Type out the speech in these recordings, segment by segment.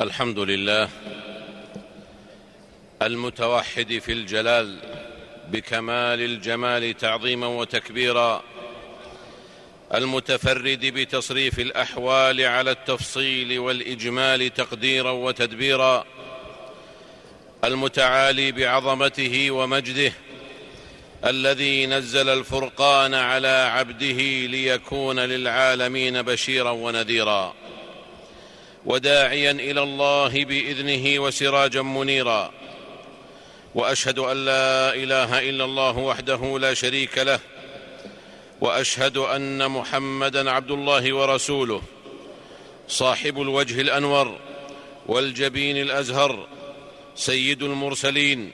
الحمد لله المتوحد في الجلال بكمال الجمال تعظيما وتكبيرا المتفرد بتصريف الأحوال على التفصيل والإجمال تقديرا وتدبيرا المتعالي بعظمته ومجده الذي نزل الفرقان على عبده ليكون للعالمين بشيرا ونذيرا. وداعيا إلى الله بإذنه وسراجا منيرا. وأشهد أن لا إله إلا الله وحده لا شريك له. وأشهد أن محمدا عبد الله ورسوله. صاحب الوجه الأنور والجبين الأزهر سيد المرسلين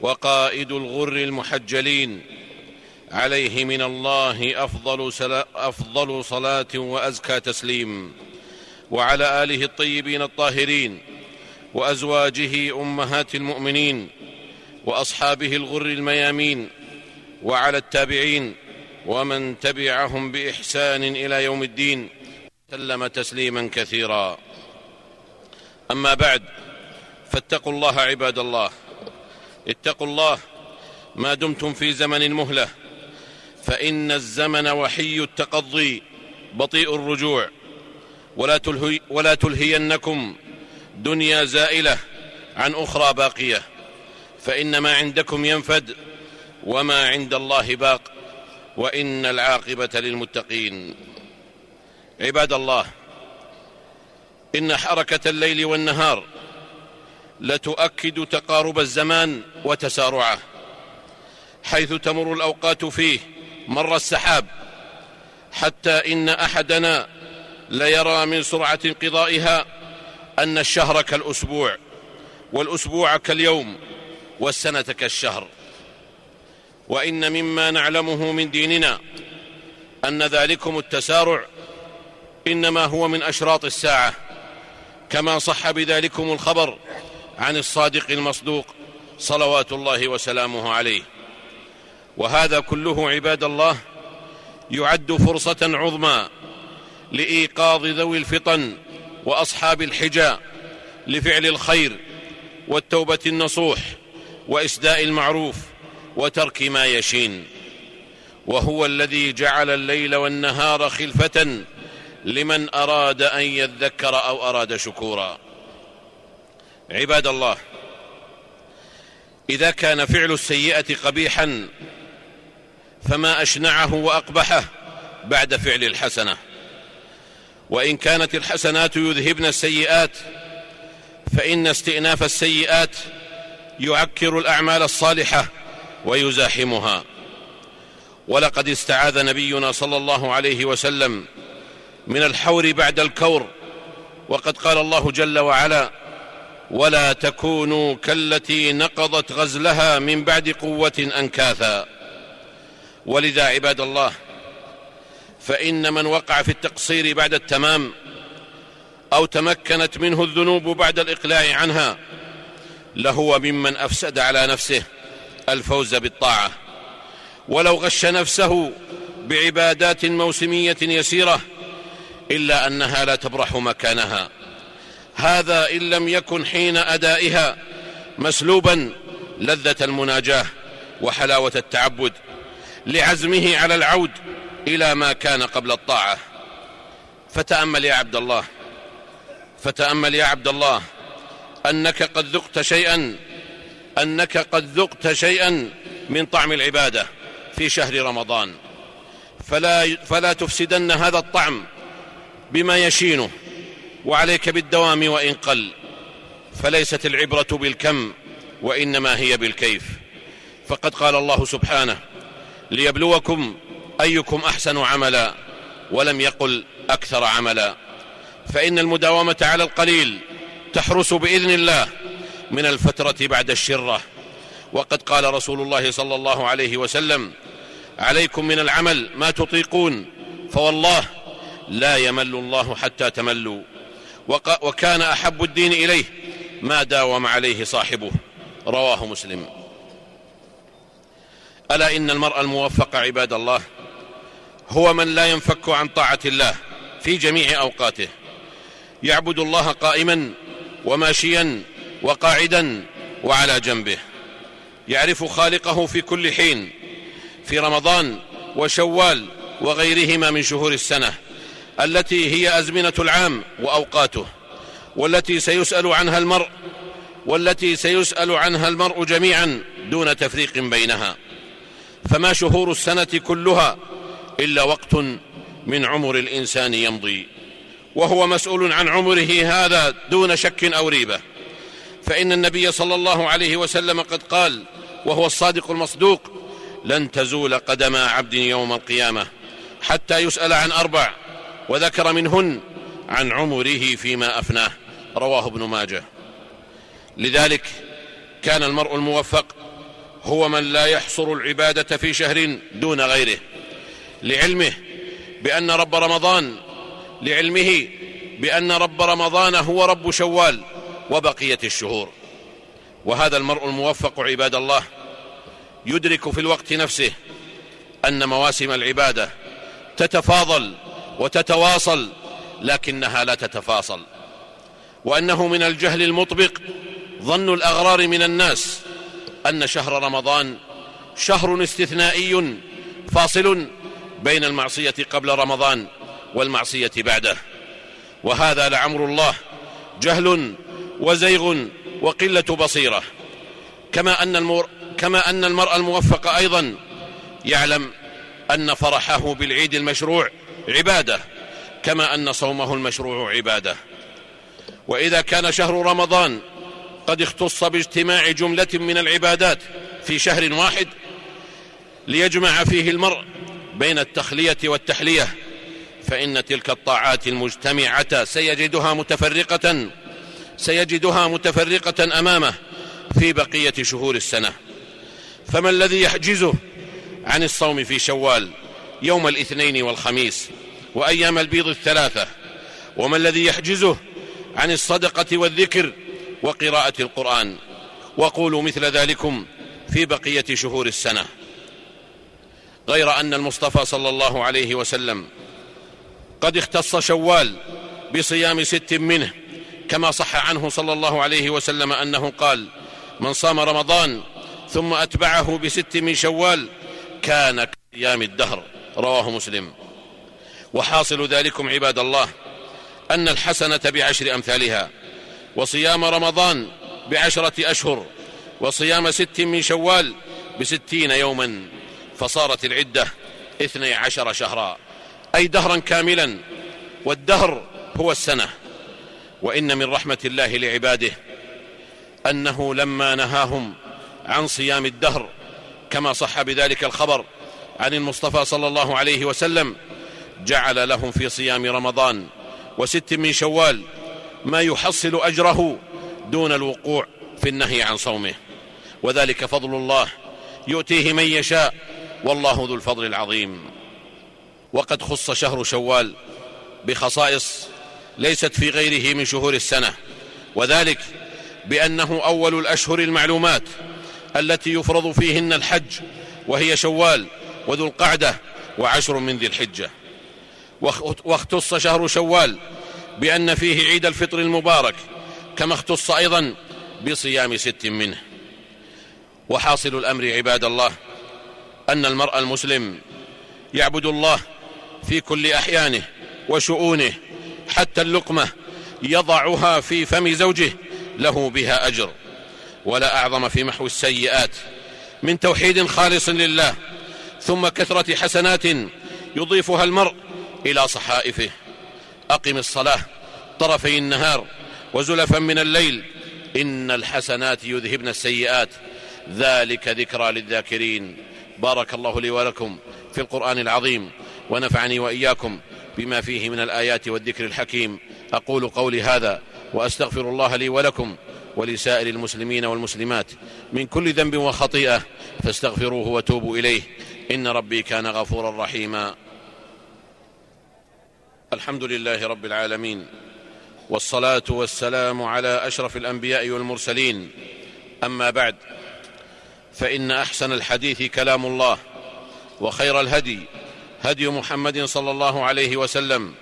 وقائد الغر المحجلين. عليه من الله أفضل, أفضل صلاة وأزكى تسليم. وعلى آله الطيبين الطاهرين وأزواجه أمهات المؤمنين وأصحابه الغر الميامين وعلى التابعين ومن تبعهم بإحسان إلى يوم الدين سلم تسليما كثيرا. أما بعد فاتقوا الله عباد الله. اتقوا الله ما دمتم في زمن المهله فإن الزمن وحي التقضي بطيء الرجوع. ولا, تلهي ولا تلهينكم دنيا زائلة عن أخرى باقية. فان ما عندكم ينفد وما عند الله باق وإن العاقبة للمتقين. عباد الله إن حركة الليل والنهار لتؤكد تقارب الزمان وتسارعه حيث تمر الأوقات فيه مر السحاب حتى إن أحدنا ليرى من سرعة انقضائها أن الشهر كالأسبوع والأسبوع كاليوم والسنة كالشهر. وإن مما نعلمه من ديننا أن ذلكم التسارع إنما هو من أشراط الساعة كما صح بذلكم الخبر عن الصادق المصدوق صلوات الله وسلامه عليه. وهذا كله عباد الله يعد فرصة عظمى لإيقاظ ذوي الفطن وأصحاب الحجى لفعل الخير والتوبة النصوح وإسداء المعروف وترك ما يشين. وهو الذي جعل الليل والنهار خلفة لمن أراد أن يذكر أو أراد شكورا. عباد الله إذا كان فعل السيئة قبيحا فما أشنعه وأقبحه بعد فعل الحسنة. وإن كانت الحسنات يذهبن السيئات فإن استئناف السيئات يعكر الأعمال الصالحة ويزاحمها. ولقد استعاذ نبينا صلى الله عليه وسلم من الحور بعد الكور وقد قال الله جل وعلا ولا تكونوا كالتي نقضت غزلها من بعد قوة أنكاثا ولذا عباد الله فإن من وقع في التقصير بعد التمام أو تمكنت منه الذنوب بعد الإقلاع عنها لهو ممن أفسد على نفسه الفوز بالطاعة. ولو غش نفسه بعبادات موسمية يسيرة إلا أنها لا تبرح مكانها. هذا إن لم يكن حين أدائها مسلوبا لذة المناجاة وحلاوة التعبد لعزمه على العود إلى ما كان قبل الطاعة. فتأمل يا عبد الله. فتأمل يا عبد الله. أنك قد ذقت شيئا. أنك قد ذقت شيئا من طعم العبادة في شهر رمضان. فلا فلا تفسدن هذا الطعم بما يشينه. وعليك بالدوام وإن قل. فليست العبرة بالكم وإنما هي بالكيف. فقد قال الله سبحانه ليبلوكم أيكم أحسن عملا ولم يقل أكثر عملا فإن المداومة على القليل تحرس بإذن الله من الفترة بعد الشرة. وقد قال رسول الله صلى الله عليه وسلم عليكم من العمل ما تطيقون فوالله لا يمل الله حتى تملوا. وكان أحب الدين إليه ما داوم عليه صاحبه. رواه مسلم. ألا إن المرء الموفق عباد الله هو من لا ينفك عن طاعة الله في جميع أوقاته. يعبد الله قائما وماشيا وقاعدا وعلى جنبه. يعرف خالقه في كل حين في رمضان وشوال وغيرهما من شهور السنة التي هي أزمنة العام وأوقاته والتي سيسأل عنها المرء والتي سيسأل عنها المرء جميعا دون تفريق بينها. فما شهور السنة كلها إلا وقت من عمر الإنسان يمضي. وهو مسؤول عن عمره هذا دون شك أو ريبة. فإن النبي صلى الله عليه وسلم قد قال وهو الصادق المصدوق لن تزول قدم عبد يوم القيامة حتى يسأل عن أربع وذكر منهن عن عمره فيما أفناه. رواه ابن ماجه. لذلك كان المرء الموفق هو من لا يحصر العبادة في شهر دون غيره. لعلمه بأن رب رمضان لعلمه بأن رب رمضان هو رب شوال وبقية الشهور. وهذا المرء الموفق عباد الله يدرك في الوقت نفسه أن مواسم العبادة تتفاضل وتتواصل لكنها لا تتفاصل. وأنه من الجهل المطبق ظن الأغرار من الناس أن شهر رمضان شهر استثنائي فاصل بين المعصية قبل رمضان والمعصية بعده. وهذا لعمر الله جهل وزيغ وقلة بصيرة. كما أن المر... كما أن المرء الموفق أيضا يعلم أن فرحه بالعيد المشروع عبادة كما أن صومه المشروع عبادة. وإذا كان شهر رمضان قد اختص باجتماع جملة من العبادات في شهر واحد ليجمع فيه المرء بين التخلية والتحلية فإن تلك الطاعات المجتمعة سيجدها متفرقة سيجدها متفرقة أمامه في بقية شهور السنة. فما الذي يحجزه عن الصوم في شوال يوم الاثنين والخميس وأيام البيض الثلاثة؟ وما الذي يحجزه عن الصدقة والذكر وقراءة القرآن؟ وقولوا مثل ذلكم في بقية شهور السنة. غير أن المصطفى صلى الله عليه وسلم قد اختص شوال بصيام ست منه كما صح عنه صلى الله عليه وسلم أنه قال من صام رمضان ثم أتبعه بست من شوال كان كايام الدهر رواه مسلم. وحاصل ذلكم عباد الله أن الحسنة بعشر أمثالها وصيام رمضان بعشرة أشهر وصيام ست من شوال بستين يوما. فصارت العدة اثني عشر شهرا. أي دهرا كاملا والدهر هو السنة. وإن من رحمة الله لعباده أنه لما نهاهم عن صيام الدهر كما صح بذلك الخبر عن المصطفى صلى الله عليه وسلم جعل لهم في صيام رمضان وست من شوال ما يحصل أجره دون الوقوع في النهي عن صومه. وذلك فضل الله يؤتيه من يشاء والله ذو الفضل العظيم. وقد خص شهر شوال بخصائص ليست في غيره من شهور السنة وذلك بأنه أول الأشهر المعلومات التي يفرض فيهن الحج وهي شوال وذو القعدة وعشر من ذي الحجة. واختص شهر شوال بأن فيه عيد الفطر المبارك كما اختص أيضا بصيام ست منه. وحاصل الأمر عباد الله أن المرء المسلم يعبد الله في كل أحيانه وشؤونه حتى اللقمة يضعها في فم زوجه له بها أجر. ولا أعظم في محو السيئات. من توحيد خالص لله ثم كثرة حسنات يضيفها المرء إلى صحائفه. أقم الصلاة طرفي النهار وزلفا من الليل. إن الحسنات يذهبن السيئات. ذلك ذكرى للذاكرين. بارك الله لي ولكم في القرآن العظيم ونفعني وإياكم بما فيه من الآيات والذكر الحكيم. أقول قولي هذا وأستغفر الله لي ولكم ولسائر المسلمين والمسلمات من كل ذنب وخطيئة فاستغفروه وتوبوا إليه. إن ربي كان غفورا رحيما. الحمد لله رب العالمين والصلاة والسلام على أشرف الأنبياء والمرسلين. أما بعد فإن أحسن الحديث كلام الله وخير الهدي هدي محمد صلى الله عليه وسلم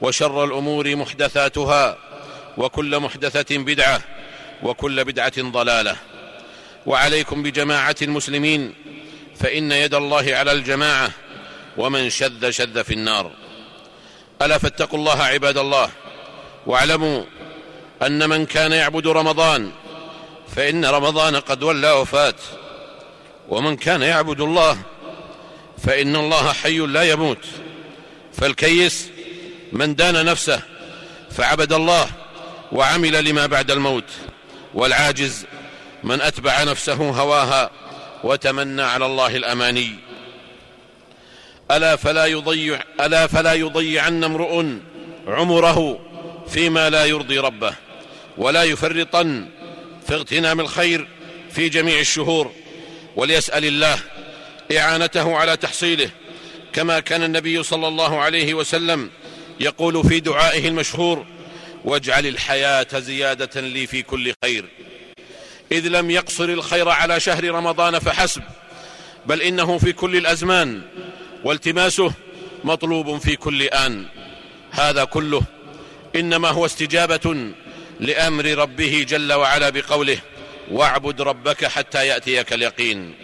وشر الأمور محدثاتها وكل محدثة بدعة وكل بدعة ضلالة. وعليكم بجماعة المسلمين فإن يد الله على الجماعة ومن شذ شذ في النار. ألا فاتقوا الله عباد الله واعلموا أن من كان يعبد رمضان فإن رمضان قد ولى وفات ومن كان يعبد الله فإن الله حي لا يموت. فالكيس من دان نفسه فعبد الله وعمل لما بعد الموت والعاجز من أتبع نفسه هواها وتمنى على الله الأماني. ألا فلا يضيع ألا فلا يضيعن امرؤ عمره فيما لا يرضي ربه ولا يفرطن في اغتنام الخير في جميع الشهور وليسأل الله إعانته على تحصيله كما كان النبي صلى الله عليه وسلم يقول في دعائه المشهور واجعل الحياة زيادة لي في كل خير. إذ لم يقصر الخير على شهر رمضان فحسب بل إنه في كل الأزمان والتماسه مطلوب في كل آن. هذا كله إنما هو استجابة لأمر ربه جل وعلا بقوله واعبد ربك حتى يأتيك اليقين.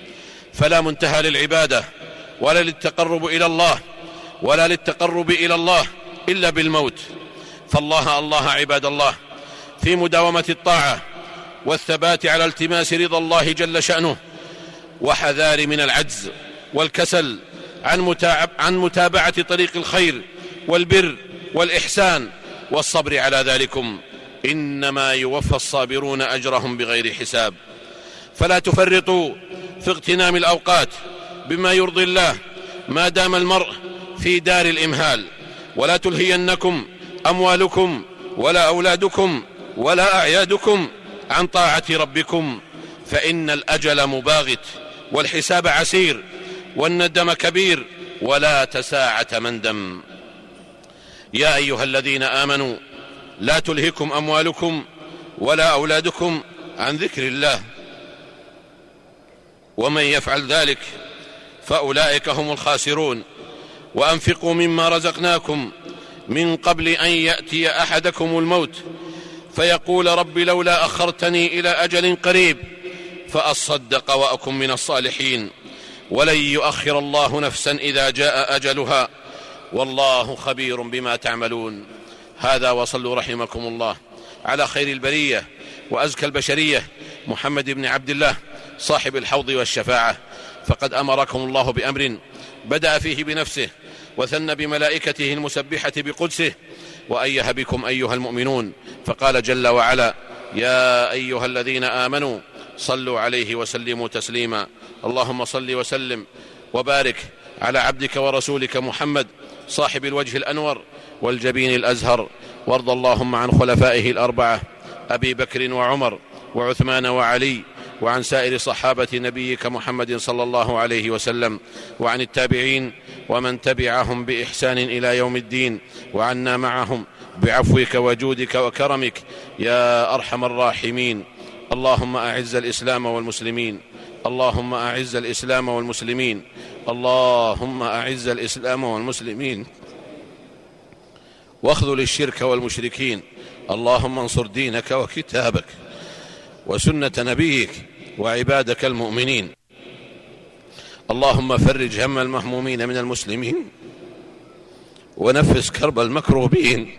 فلا منتهى للعبادة ولا للتقرب إلى الله ولا للتقرب إلى الله إلا بالموت. فالله الله عباد الله. في مداومة الطاعة والثبات على التماس رضا الله جل شأنه وحذار من العجز والكسل عن, عن متابعة طريق الخير والبر والإحسان والصبر على ذلكم. إنما يوفى الصابرون أجرهم بغير حساب. فلا تفرطوا في اغتنام الأوقات بما يرضي الله ما دام المرء في دار الإمهال. ولا تلهينكم أموالكم ولا أولادكم ولا أعيادكم عن طاعة ربكم. فإن الأجل مباغت والحساب عسير والندم كبير ولا تساعة مندم يا أيها الذين آمنوا لا تلهكم أموالكم ولا أولادكم عن ذكر الله. ومن يفعل ذلك فأولئك هم الخاسرون. وأنفقوا مما رزقناكم من قبل أن يأتي أحدكم الموت. فيقول رب لولا أخرتني إلى أجل قريب فأصدق وأكن من الصالحين. ولن يؤخر الله نفسا إذا جاء أجلها. والله خبير بما تعملون. هذا وصلوا رحمكم الله. على خير البرية وأزكى البشرية محمد بن عبد الله صاحب الحوض والشفاعة. فقد أمركم الله بأمر بدأ فيه بنفسه وثنى بملائكته المسبحة بقدسه. وايه بكم أيها المؤمنون فقال جل وعلا يا أيها الذين آمنوا صلوا عليه وسلموا تسليما. اللهم صل وسلم وبارك على عبدك ورسولك محمد صاحب الوجه الأنور والجبين الأزهر وارض اللهم عن خلفائه الأربعة أبي بكر وعمر وعثمان وعلي وعن سائر صحابة نبيك محمد صلى الله عليه وسلم وعن التابعين ومن تبعهم بإحسان إلى يوم الدين وعنا معهم بعفوك وجودك وكرمك يا أرحم الراحمين. اللهم أعز الإسلام والمسلمين اللهم أعز الإسلام والمسلمين اللهم أعز الإسلام والمسلمين. واخذل الشرك والمشركين. اللهم انصر دينك وكتابك وسنة نبيك وعبادك المؤمنين. اللهم فرج هم المهمومين من المسلمين ونفس كرب المكروبين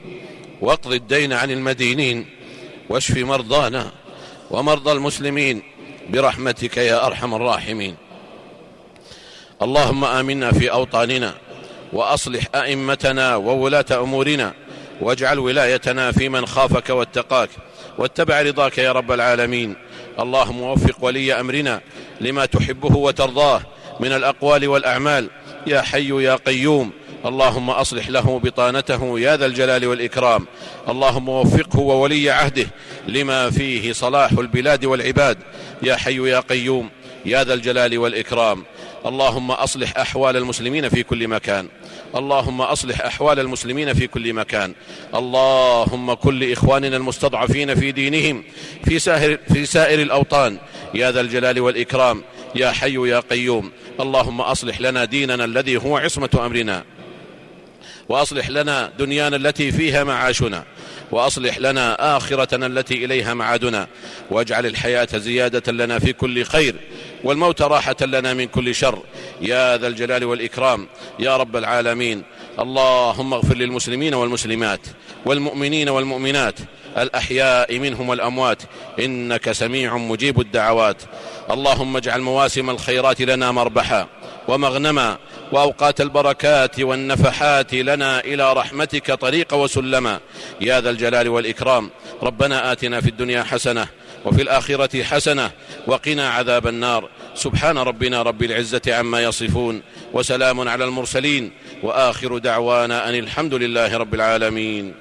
واقض الدين عن المدينين واشف مرضانا ومرضى المسلمين برحمتك يا أرحم الراحمين. اللهم آمنا في أوطاننا وأصلح أئمتنا وولاة أمورنا واجعل ولايتنا في من خافك واتقاك واتبع رضاك يا رب العالمين. اللهم وفق ولي أمرنا لما تحبه وترضاه من الأقوال والأعمال. يا حي يا قيوم. اللهم أصلح له بطانته يا ذا الجلال والإكرام. اللهم وفقه وولي عهده لما فيه صلاح البلاد والعباد. يا حي يا قيوم. يا ذا الجلال والإكرام. اللهم أصلح أحوال المسلمين في كل مكان. اللهم أصلح أحوال المسلمين في كل مكان. اللهم كن لاخواننا المستضعفين في دينهم في سائر في سائر الأوطان. يا ذا الجلال والإكرام. يا حي يا قيوم. اللهم أصلح لنا ديننا الذي هو عصمة أمرنا. وأصلح لنا دنيانا التي فيها معاشنا. وأصلح لنا آخرتنا التي إليها معادنا واجعل الحياة زيادة لنا في كل خير والموت راحة لنا من كل شر. يا ذا الجلال والإكرام يا رب العالمين اللهم اغفر للمسلمين والمسلمات والمؤمنين والمؤمنات الأحياء منهم والأموات إنك سميع مجيب الدعوات. اللهم اجعل مواسم الخيرات لنا مربحا ومغنما وأوقات البركات والنفحات لنا إلى رحمتك طريق وسلما. يا ذا الجلال والإكرام ربنا آتنا في الدنيا حسنة وفي الآخرة حسنة وقنا عذاب النار. سبحان ربنا رب العزة عما يصفون وسلام على المرسلين وآخر دعوانا أن الحمد لله رب العالمين.